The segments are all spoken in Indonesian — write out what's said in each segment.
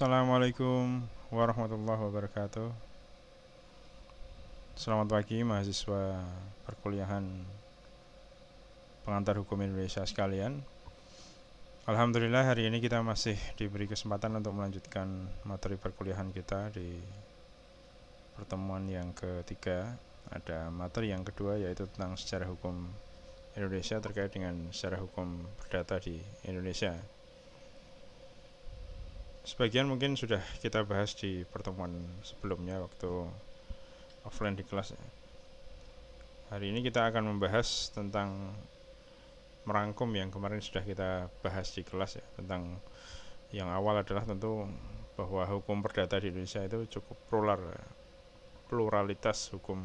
Assalamualaikum warahmatullahi wabarakatuh. Selamat pagi mahasiswa perkuliahan pengantar hukum Indonesia sekalian. Alhamdulillah hari ini kita masih diberi kesempatan untuk melanjutkan materi perkuliahan kita di pertemuan yang ketiga. Ada materi yang kedua yaitu tentang sejarah hukum Indonesia terkait dengan sejarah hukum perdata di Indonesia Sebagian mungkin sudah kita bahas di pertemuan sebelumnya waktu offline di kelas. Hari ini kita akan membahas tentang merangkum yang kemarin sudah kita bahas di kelas ya tentang yang awal adalah tentu bahwa hukum perdata di Indonesia itu cukup plural pluralitas hukum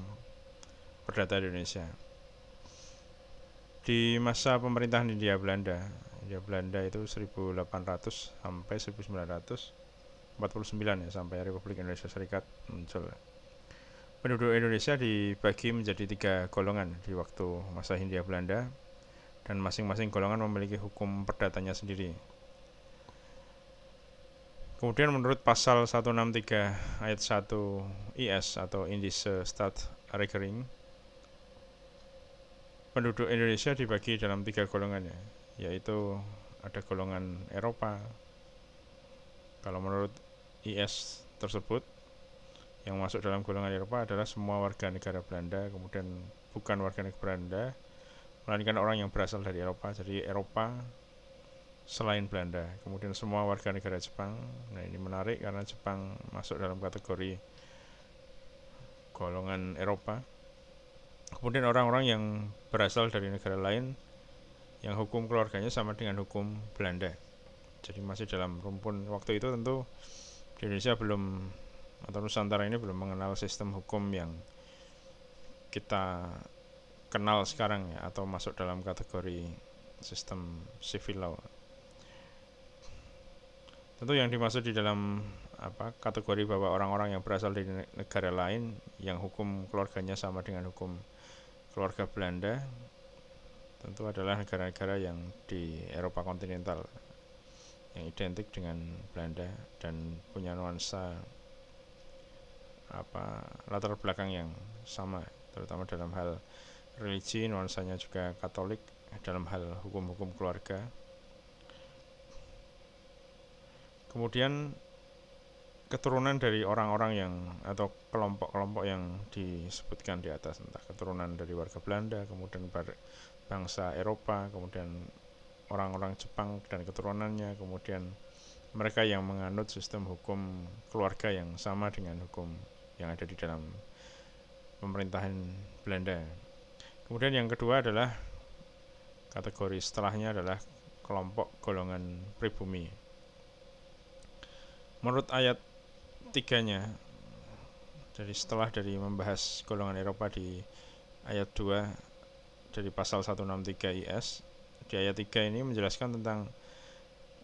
perdata di Indonesia. Di masa pemerintahan Hindia Belanda Hindia Belanda itu 1800 sampai 1949 ya sampai Republik Indonesia Serikat muncul. Penduduk Indonesia dibagi menjadi tiga golongan di waktu masa Hindia Belanda dan masing-masing golongan memiliki hukum perdatanya sendiri. Kemudian menurut pasal 163 ayat 1 IS atau Indische Staatsregeling penduduk Indonesia dibagi dalam tiga golongan ya yaitu ada golongan Eropa. Kalau menurut IS tersebut yang masuk dalam golongan Eropa adalah semua warga negara Belanda, kemudian bukan warga negara Belanda, melainkan orang yang berasal dari Eropa. Jadi Eropa selain Belanda, kemudian semua warga negara Jepang. Nah, ini menarik karena Jepang masuk dalam kategori golongan Eropa. Kemudian orang-orang yang berasal dari negara lain yang hukum keluarganya sama dengan hukum Belanda. Jadi masih dalam rumpun waktu itu tentu di Indonesia belum atau Nusantara ini belum mengenal sistem hukum yang kita kenal sekarang ya atau masuk dalam kategori sistem civil law. Tentu yang dimaksud di dalam apa kategori bahwa orang-orang yang berasal dari negara lain yang hukum keluarganya sama dengan hukum keluarga Belanda tentu adalah negara-negara yang di Eropa kontinental yang identik dengan Belanda dan punya nuansa apa latar belakang yang sama terutama dalam hal religi nuansanya juga Katolik dalam hal hukum-hukum keluarga. Kemudian keturunan dari orang-orang yang atau kelompok-kelompok yang disebutkan di atas entah keturunan dari warga Belanda kemudian bangsa Eropa, kemudian orang-orang Jepang dan keturunannya, kemudian mereka yang menganut sistem hukum keluarga yang sama dengan hukum yang ada di dalam pemerintahan Belanda. Kemudian yang kedua adalah kategori setelahnya adalah kelompok golongan pribumi. Menurut ayat tiganya, jadi setelah dari membahas golongan Eropa di ayat 2 dari pasal 163 IS di ayat 3 ini menjelaskan tentang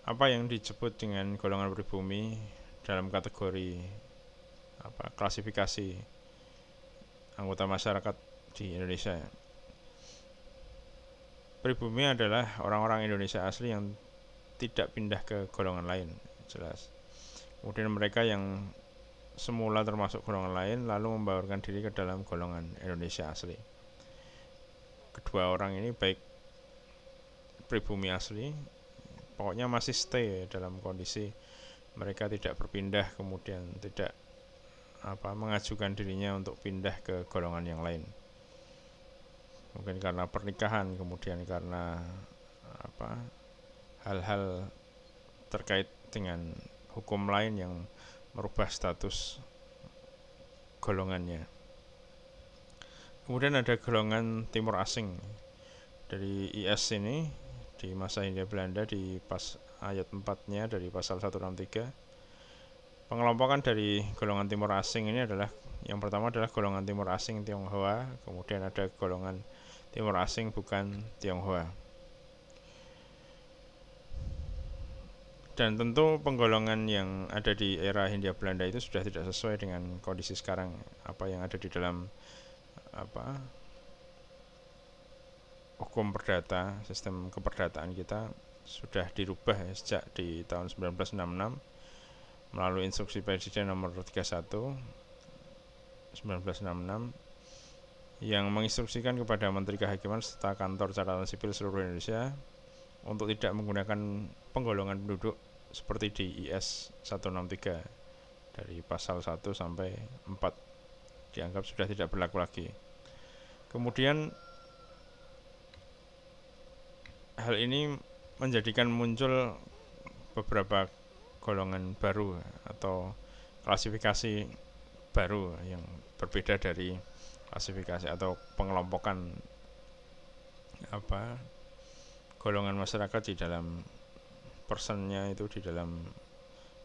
apa yang disebut dengan golongan pribumi dalam kategori apa klasifikasi anggota masyarakat di Indonesia. Pribumi adalah orang-orang Indonesia asli yang tidak pindah ke golongan lain, jelas. Kemudian mereka yang semula termasuk golongan lain lalu membaurkan diri ke dalam golongan Indonesia asli kedua orang ini baik pribumi asli pokoknya masih stay dalam kondisi mereka tidak berpindah kemudian tidak apa mengajukan dirinya untuk pindah ke golongan yang lain. Mungkin karena pernikahan kemudian karena apa hal-hal terkait dengan hukum lain yang merubah status golongannya Kemudian ada golongan timur asing dari IS ini di masa Hindia Belanda di pas ayat 4-nya dari pasal 163. Pengelompokan dari golongan timur asing ini adalah yang pertama adalah golongan timur asing Tionghoa, kemudian ada golongan timur asing bukan Tionghoa. Dan tentu penggolongan yang ada di era Hindia Belanda itu sudah tidak sesuai dengan kondisi sekarang apa yang ada di dalam apa hukum perdata sistem keperdataan kita sudah dirubah ya, sejak di tahun 1966 melalui instruksi Presiden nomor 31 1966 yang menginstruksikan kepada Menteri Kehakiman serta kantor catatan sipil seluruh Indonesia untuk tidak menggunakan penggolongan penduduk seperti di IS 163 dari pasal 1 sampai 4 dianggap sudah tidak berlaku lagi. Kemudian hal ini menjadikan muncul beberapa golongan baru atau klasifikasi baru yang berbeda dari klasifikasi atau pengelompokan apa golongan masyarakat di dalam personnya itu di dalam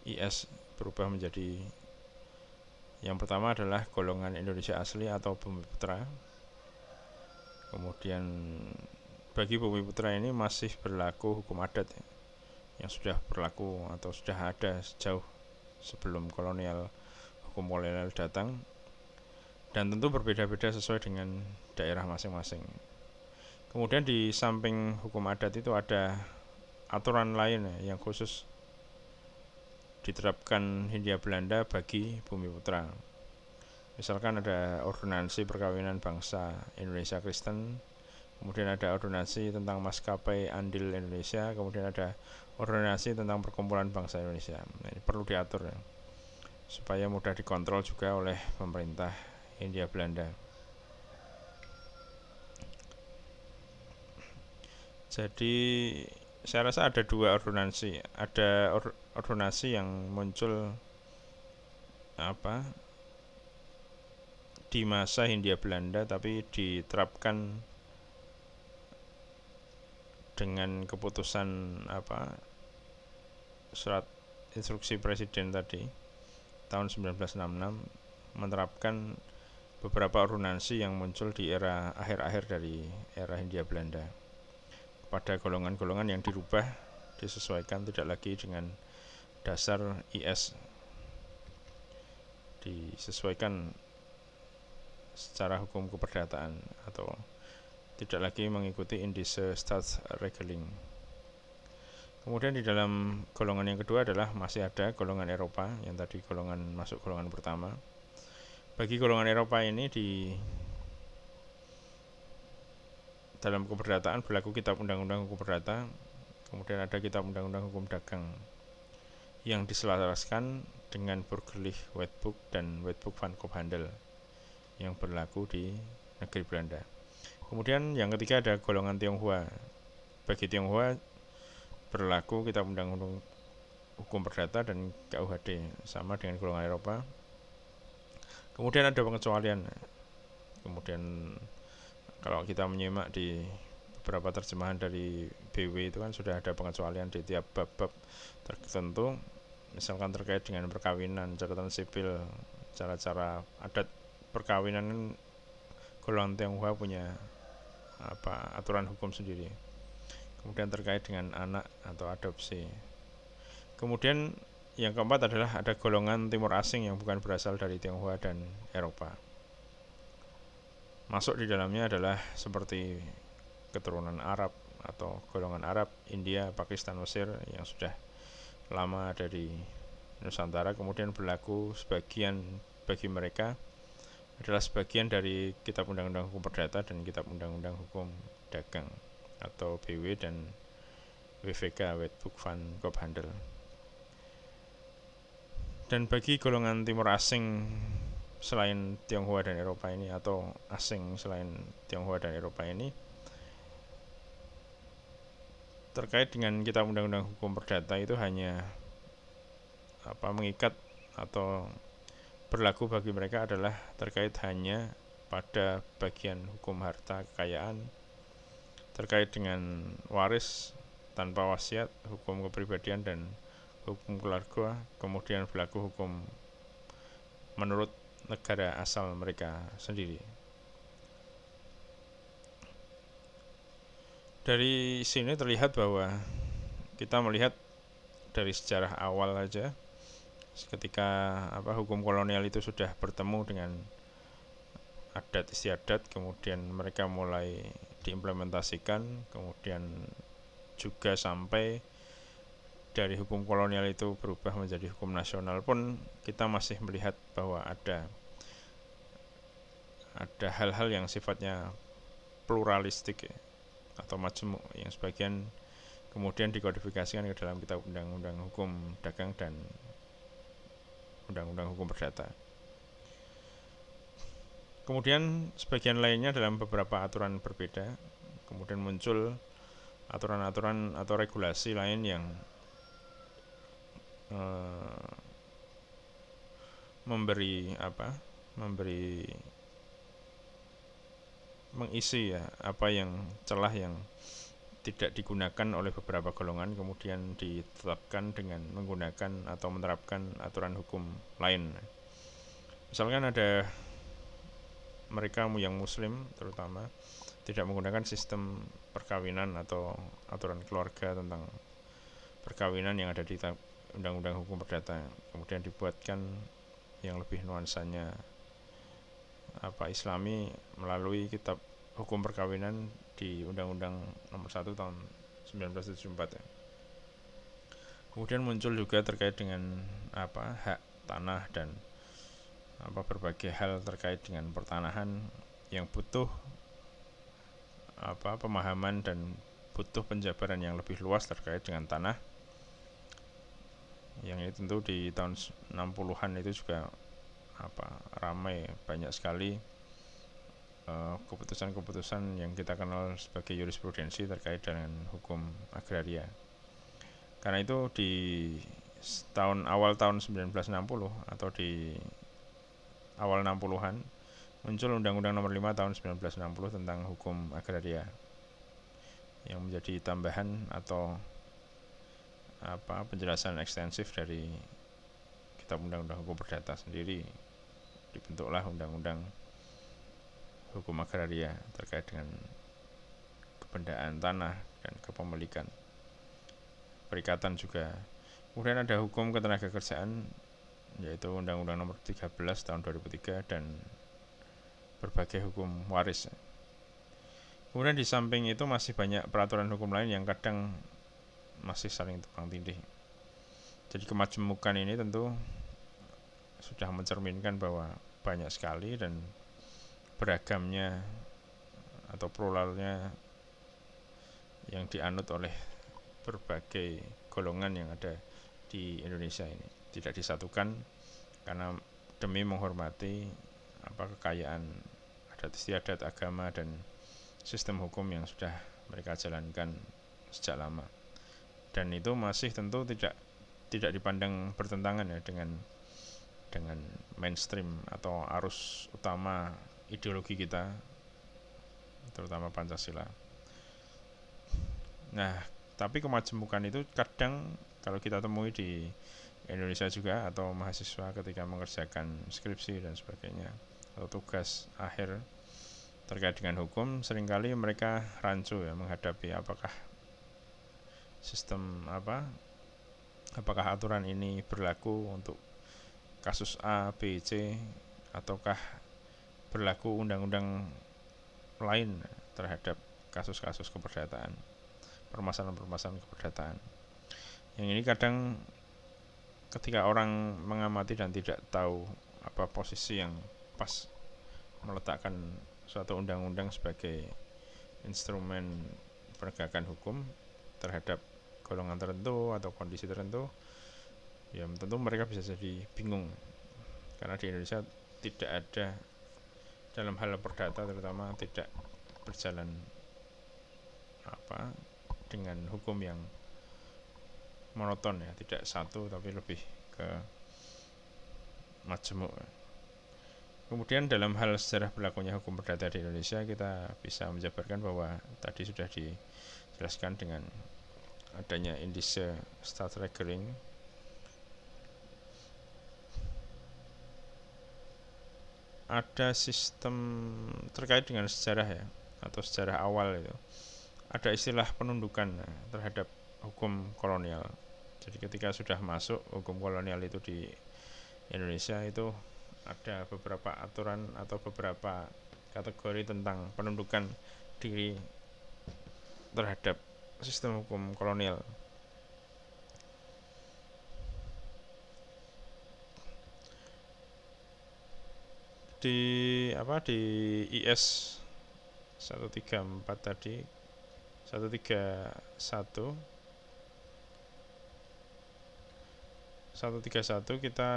IS berubah menjadi yang pertama adalah golongan Indonesia asli atau bumi putra kemudian bagi bumi putra ini masih berlaku hukum adat ya yang sudah berlaku atau sudah ada sejauh sebelum kolonial hukum kolonial datang dan tentu berbeda-beda sesuai dengan daerah masing-masing. Kemudian di samping hukum adat itu ada aturan lain ya, yang khusus diterapkan Hindia Belanda bagi bumi putra. Misalkan ada ordonansi perkawinan bangsa Indonesia Kristen, kemudian ada ordonansi tentang maskapai andil Indonesia, kemudian ada ordonasi tentang perkumpulan bangsa Indonesia. Nah, ini perlu diatur ya, supaya mudah dikontrol juga oleh pemerintah Hindia Belanda. Jadi saya rasa ada dua ordonansi, ada or ordonasi yang muncul apa di masa Hindia Belanda tapi diterapkan dengan keputusan apa surat instruksi presiden tadi tahun 1966 menerapkan beberapa ordonansi yang muncul di era akhir-akhir dari era Hindia Belanda. Pada golongan-golongan yang dirubah disesuaikan tidak lagi dengan dasar IS disesuaikan secara hukum keperdataan atau tidak lagi mengikuti indise Staatsregeling. Kemudian di dalam golongan yang kedua adalah masih ada golongan Eropa yang tadi golongan masuk golongan pertama. Bagi golongan Eropa ini di dalam keperdataan berlaku kitab undang-undang hukum perdata, kemudian ada kitab undang-undang hukum dagang yang diselaraskan dengan Burgerlich Wetboek dan Wetboek van Koophandel yang berlaku di negeri Belanda. Kemudian yang ketiga ada golongan Tionghoa. Bagi Tionghoa berlaku kita undang-undang hukum perdata dan KUHD sama dengan golongan Eropa. Kemudian ada pengecualian. Kemudian kalau kita menyimak di beberapa terjemahan dari BW itu kan sudah ada pengecualian di tiap bab-bab tertentu misalkan terkait dengan perkawinan, catatan sipil, cara-cara adat perkawinan golongan Tionghoa punya apa aturan hukum sendiri. Kemudian terkait dengan anak atau adopsi. Kemudian yang keempat adalah ada golongan timur asing yang bukan berasal dari Tionghoa dan Eropa. Masuk di dalamnya adalah seperti keturunan Arab atau golongan Arab, India, Pakistan, Mesir yang sudah lama ada di Nusantara kemudian berlaku sebagian bagi mereka adalah sebagian dari Kitab Undang-Undang Hukum Perdata dan Kitab Undang-Undang Hukum Dagang atau BW dan WVK Wetbook van Koophandel. Dan bagi golongan timur asing selain Tionghoa dan Eropa ini atau asing selain Tionghoa dan Eropa ini terkait dengan Kitab Undang-Undang Hukum Perdata itu hanya apa mengikat atau berlaku bagi mereka adalah terkait hanya pada bagian hukum harta kekayaan terkait dengan waris tanpa wasiat, hukum kepribadian dan hukum keluarga, kemudian berlaku hukum menurut negara asal mereka sendiri. Dari sini terlihat bahwa kita melihat dari sejarah awal saja ketika apa hukum kolonial itu sudah bertemu dengan adat istiadat kemudian mereka mulai diimplementasikan kemudian juga sampai dari hukum kolonial itu berubah menjadi hukum nasional pun kita masih melihat bahwa ada ada hal-hal yang sifatnya pluralistik ya, atau macam yang sebagian kemudian dikodifikasikan ke dalam kitab undang-undang hukum dagang dan undang-undang hukum perdata. Kemudian sebagian lainnya dalam beberapa aturan berbeda, kemudian muncul aturan-aturan atau regulasi lain yang uh, memberi apa? memberi mengisi ya apa yang celah yang tidak digunakan oleh beberapa golongan kemudian ditetapkan dengan menggunakan atau menerapkan aturan hukum lain. Misalkan ada mereka yang muslim terutama tidak menggunakan sistem perkawinan atau aturan keluarga tentang perkawinan yang ada di undang-undang hukum perdata kemudian dibuatkan yang lebih nuansanya apa islami melalui kitab hukum perkawinan di Undang-Undang Nomor 1 Tahun 1974 ya. Kemudian muncul juga terkait dengan apa hak tanah dan apa berbagai hal terkait dengan pertanahan yang butuh apa pemahaman dan butuh penjabaran yang lebih luas terkait dengan tanah yang ini tentu di tahun 60-an itu juga apa ramai banyak sekali Eh, keputusan-keputusan yang kita kenal sebagai jurisprudensi terkait dengan hukum agraria. Karena itu di tahun awal tahun 1960 atau di awal 60-an muncul Undang-Undang Nomor 5 tahun 1960 tentang hukum agraria yang menjadi tambahan atau apa penjelasan ekstensif dari kitab Undang-Undang Hukum Perdata sendiri dibentuklah Undang-Undang hukum agraria terkait dengan kebendaan tanah dan kepemilikan. Perikatan juga. Kemudian ada hukum ketenaga kerjaan yaitu Undang-Undang Nomor 13 tahun 2003 dan berbagai hukum waris. Kemudian di samping itu masih banyak peraturan hukum lain yang kadang masih saling tebang tindih. Jadi kemajemukan ini tentu sudah mencerminkan bahwa banyak sekali dan beragamnya atau pluralnya yang dianut oleh berbagai golongan yang ada di Indonesia ini. Tidak disatukan karena demi menghormati apa kekayaan adat istiadat agama dan sistem hukum yang sudah mereka jalankan sejak lama. Dan itu masih tentu tidak tidak dipandang bertentangan ya dengan dengan mainstream atau arus utama ideologi kita terutama Pancasila. Nah, tapi kemajemukan itu kadang kalau kita temui di Indonesia juga atau mahasiswa ketika mengerjakan skripsi dan sebagainya atau tugas akhir terkait dengan hukum sering kali mereka rancu ya menghadapi apakah sistem apa apakah aturan ini berlaku untuk kasus A, B, C ataukah berlaku undang-undang lain terhadap kasus-kasus keperdataan permasalahan-permasalahan keperdataan? Yang ini kadang ketika orang mengamati dan tidak tahu apa posisi yang pas meletakkan suatu undang-undang sebagai instrumen penegakan hukum terhadap golongan tertentu atau kondisi tertentu ya tentu mereka bisa jadi bingung. Karena di Indonesia tidak ada dalam hal perdata terutama tidak berjalan apa dengan hukum yang monoton ya. Tidak satu tapi lebih ke majemuk. Kemudian dalam hal sejarah berlakunya hukum perdata di Indonesia kita bisa menjabarkan bahwa tadi sudah dijelaskan dengan adanya indise start recurring ada sistem terkait dengan sejarah ya atau sejarah awal itu. Ada istilah penundukan ya, terhadap hukum kolonial. Jadi ketika sudah masuk hukum kolonial itu di Indonesia itu ada beberapa aturan atau beberapa kategori tentang penundukan diri terhadap sistem hukum kolonial di apa di IS 134 tadi 131 131 kita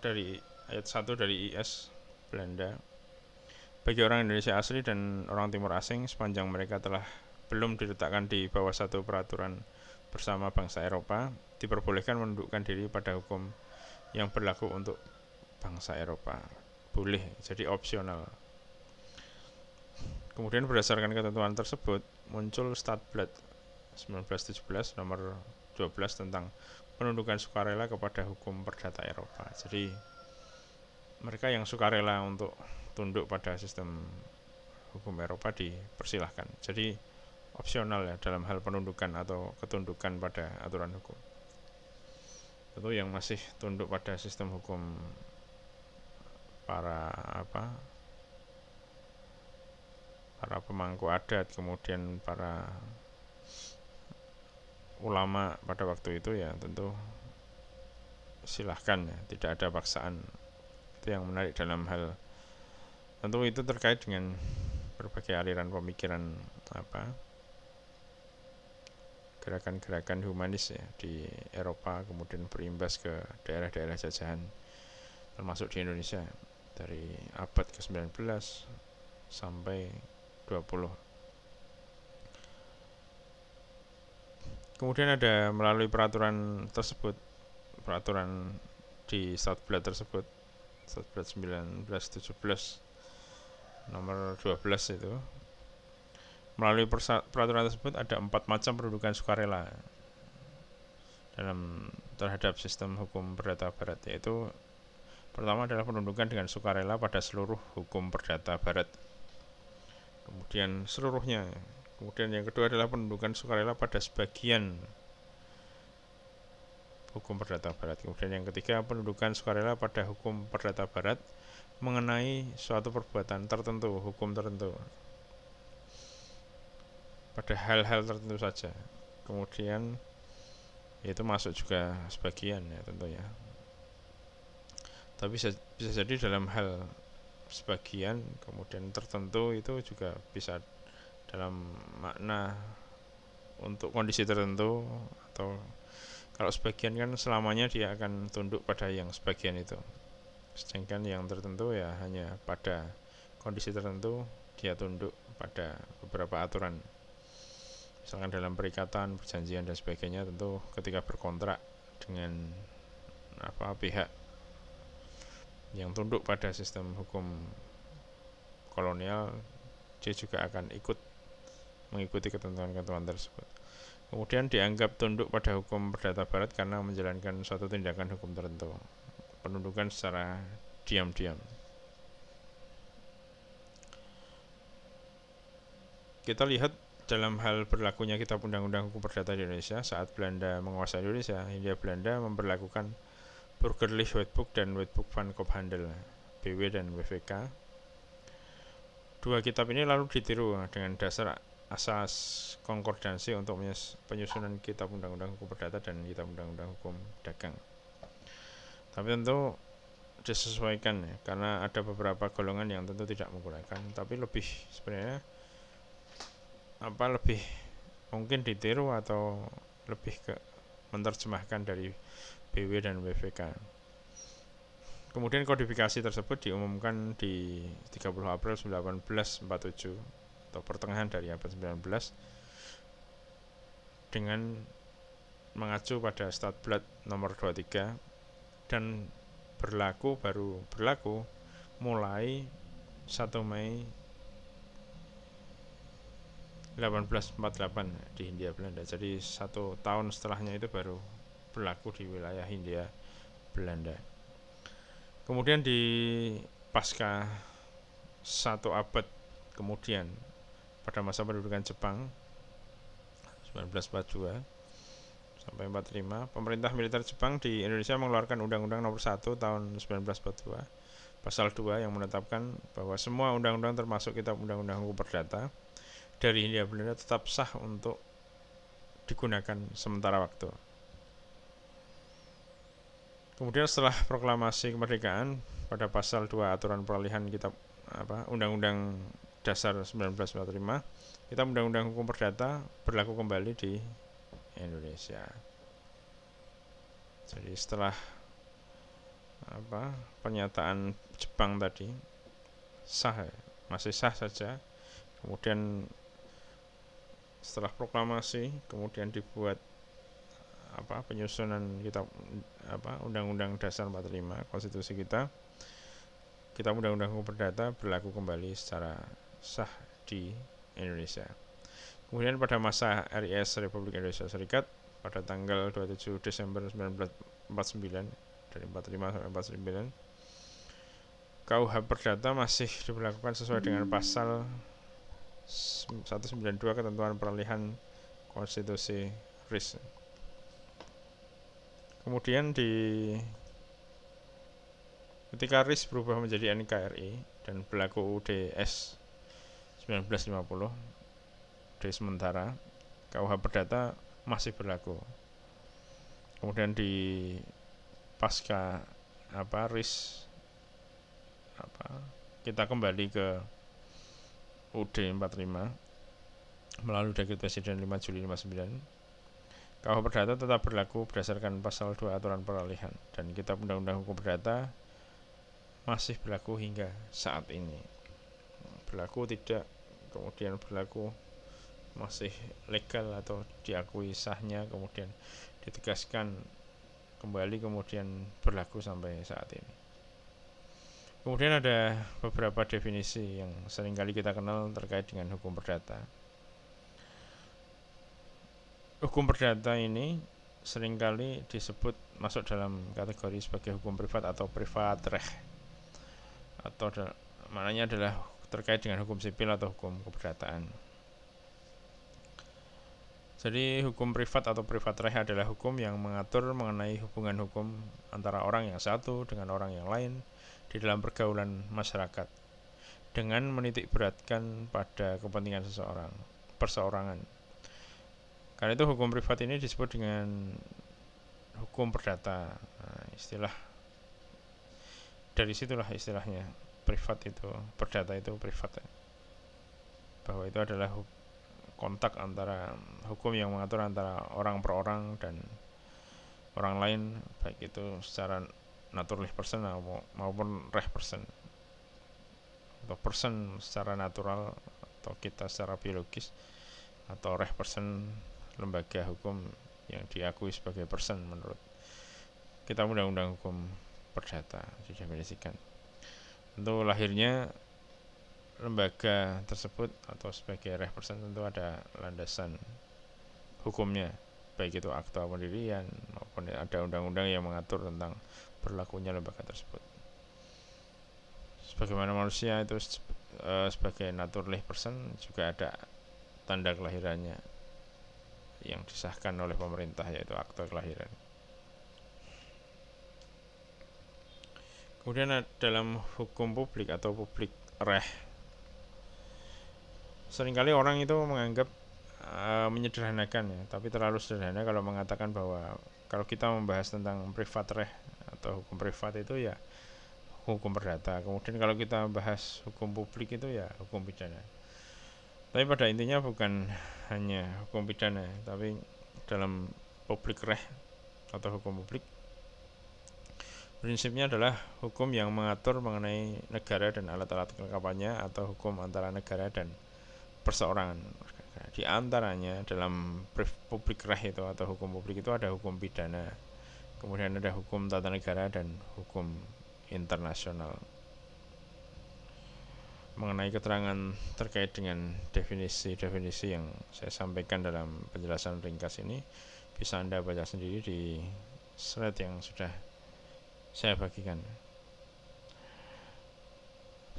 dari ayat 1 dari IS Belanda. Bagi orang Indonesia asli dan orang timur asing sepanjang mereka telah belum diletakkan di bawah satu peraturan bersama bangsa Eropa diperbolehkan menundukkan diri pada hukum yang berlaku untuk bangsa Eropa boleh jadi opsional kemudian berdasarkan ketentuan tersebut muncul Stadblad 1917 nomor 12 tentang penundukan sukarela kepada hukum perdata Eropa. Jadi mereka yang sukarela untuk tunduk pada sistem hukum Eropa dipersilahkan. Jadi opsional ya dalam hal penundukan atau ketundukan pada aturan hukum. Tentu yang masih tunduk pada sistem hukum para apa para pemangku adat kemudian para ulama pada waktu itu ya tentu silahkan ya tidak ada paksaan. Itu yang menarik dalam hal tentu itu terkait dengan berbagai aliran pemikiran apa gerakan-gerakan humanis ya di Eropa kemudian berimbas ke daerah-daerah jajahan termasuk di Indonesia dari abad ke-19 sampai 20 Kemudian ada melalui peraturan tersebut, peraturan di Statblad tersebut, Statblad 1917 nomor 12 itu. Melalui peraturan tersebut ada empat macam pendudukan sukarela dalam terhadap sistem hukum perdata barat yaitu pertama adalah pendudukan dengan sukarela pada seluruh hukum perdata barat. Kemudian seluruhnya Kemudian yang kedua adalah pendudukan sukarela pada sebagian hukum perdata barat. Kemudian yang ketiga pendudukan sukarela pada hukum perdata barat mengenai suatu perbuatan tertentu, hukum tertentu. Pada hal-hal tertentu saja. Kemudian itu masuk juga sebagian ya tentunya. Tapi bisa, bisa jadi dalam hal sebagian kemudian tertentu itu juga bisa dalam makna untuk kondisi tertentu atau kalau sebagian kan selamanya dia akan tunduk pada yang sebagian itu. Sedangkan yang tertentu ya hanya pada kondisi tertentu dia tunduk pada beberapa aturan. Misalkan dalam perikatan perjanjian dan sebagainya tentu ketika berkontrak dengan apa pihak yang tunduk pada sistem hukum kolonial dia juga akan ikut mengikuti ketentuan-ketentuan tersebut. Kemudian dianggap tunduk pada hukum perdata barat karena menjalankan suatu tindakan hukum tertentu. Penundukan secara diam-diam. Kita lihat dalam hal berlakunya kitab undang-undang hukum perdata di Indonesia saat Belanda menguasai Indonesia, Hindia Belanda memperlakukan Burgerlich Wetboek dan Wetboek van Koophandel, BW dan WVK. Dua kitab ini lalu ditiru dengan dasar asas konkordansi untuk penyusunan kitab undang-undang hukum perdata dan kitab undang-undang hukum dagang. Tapi tentu disesuaikan ya, karena ada beberapa golongan yang tentu tidak menggunakan, tapi lebih sebenarnya apa lebih mungkin ditiru atau lebih ke menerjemahkan dari BW dan WVK. Kemudian kodifikasi tersebut diumumkan di 30 April 1947 atau pertengahan dari abad 19 dengan mengacu pada Statblad nomor 23 dan berlaku baru berlaku mulai 1 Mei 1848 di Hindia Belanda. Jadi satu tahun setelahnya itu baru berlaku di wilayah Hindia Belanda. Kemudian di pasca satu abad kemudian pada masa pendudukan Jepang 1942 sampai 45 pemerintah militer Jepang di Indonesia mengeluarkan Undang-Undang Nomor 1 tahun 1942 pasal 2 yang menetapkan bahwa semua undang-undang termasuk kitab undang-undang hukum perdata dari Hindia Belanda tetap sah untuk digunakan sementara waktu. Kemudian setelah proklamasi kemerdekaan pada pasal 2 aturan peralihan kitab apa Undang-Undang Dasar 1945, kita Undang-Undang Hukum Perdata berlaku kembali di Indonesia. Jadi setelah apa pernyataan Jepang tadi sah masih sah saja. Kemudian setelah proklamasi kemudian dibuat apa penyusunan kitab apa Undang-Undang Dasar 45 konstitusi kita kita Undang-Undang Hukum Perdata berlaku kembali secara sah di Indonesia. Kemudian pada masa RIS Republik Indonesia Serikat pada tanggal 27 Desember 1949 dari 45 sampai 49 KUH Perdata masih diberlakukan sesuai dengan pasal 192 ketentuan peralihan konstitusi RIS. Kemudian di ketika RIS berubah menjadi NKRI dan berlaku UDS 1950 D sementara KUH Perdata masih berlaku. Kemudian di pasca apa RIS apa kita kembali ke UD 45 melalui Dekret Presiden 5 Juli 59 KUH Perdata tetap berlaku berdasarkan pasal 2 aturan peralihan dan Kitab Undang-Undang Hukum Perdata masih berlaku hingga saat ini berlaku tidak kemudian berlaku masih legal atau diakui sahnya kemudian ditegaskan kembali kemudian berlaku sampai saat ini Kemudian ada beberapa definisi yang sering kali kita kenal terkait dengan hukum perdata. Hukum perdata ini sering kali disebut masuk dalam kategori sebagai hukum privat atau privat reh atau maknanya adalah terkait dengan hukum sipil atau hukum keperdataan. Jadi hukum privat atau privat reh adalah hukum yang mengatur mengenai hubungan hukum antara orang yang satu dengan orang yang lain di dalam pergaulan masyarakat dengan menitik beratkan pada kepentingan seseorang, perseorangan. Karena itu hukum privat ini disebut dengan hukum perdata. Nah, istilah dari situlah istilahnya privat itu, perdata itu privat. Bahwa itu adalah kontak antara hukum yang mengatur antara orang per orang dan orang lain baik itu secara naturally person maupun reh person atau person secara natural atau kita secara biologis atau reh person lembaga hukum yang diakui sebagai person menurut kita undang-undang hukum perdata didefinisikan tentu lahirnya lembaga tersebut atau sebagai reh person tentu ada landasan hukumnya baik itu akta pendirian maupun ada undang-undang yang mengatur tentang berlakunya lembaga tersebut. Sebagaimana manusia itu uh, sebagai naturally person juga ada tanda kelahirannya yang disahkan oleh pemerintah yaitu akta kelahiran. Kemudian dalam hukum publik atau publik reh sering kali orang itu menganggap uh, menyederhanakan ya, tapi terlalu sederhana kalau mengatakan bahwa kalau kita membahas tentang privat reh atau hukum privat itu ya hukum perdata. Kemudian kalau kita bahas hukum publik itu ya hukum pidana. Tapi pada intinya bukan hanya hukum pidana, tapi dalam publik reh atau hukum publik prinsipnya adalah hukum yang mengatur mengenai negara dan alat-alat kelengkapannya atau hukum antara negara dan perseorangan. Di antaranya dalam publik reh itu atau hukum publik itu ada hukum pidana, Kemudian ada hukum tata negara dan hukum internasional. Mengenai keterangan terkait dengan definisi-definisi yang saya sampaikan dalam penjelasan ringkas ini bisa Anda baca sendiri di slide yang sudah saya bagikan.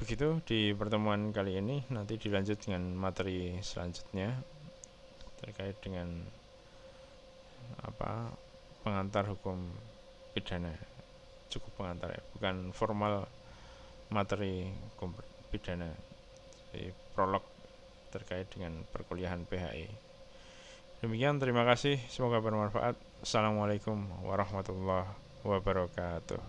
Begitu di pertemuan kali ini nanti dilanjut dengan materi selanjutnya terkait dengan apa pengantar hukum pidana cukup pengantar ya bukan formal materi hukum pidana Jadi, prolog terkait dengan perkuliahan PHI demikian terima kasih. Semoga bermanfaat. Assalamualaikum warahmatullahi wabarakatuh.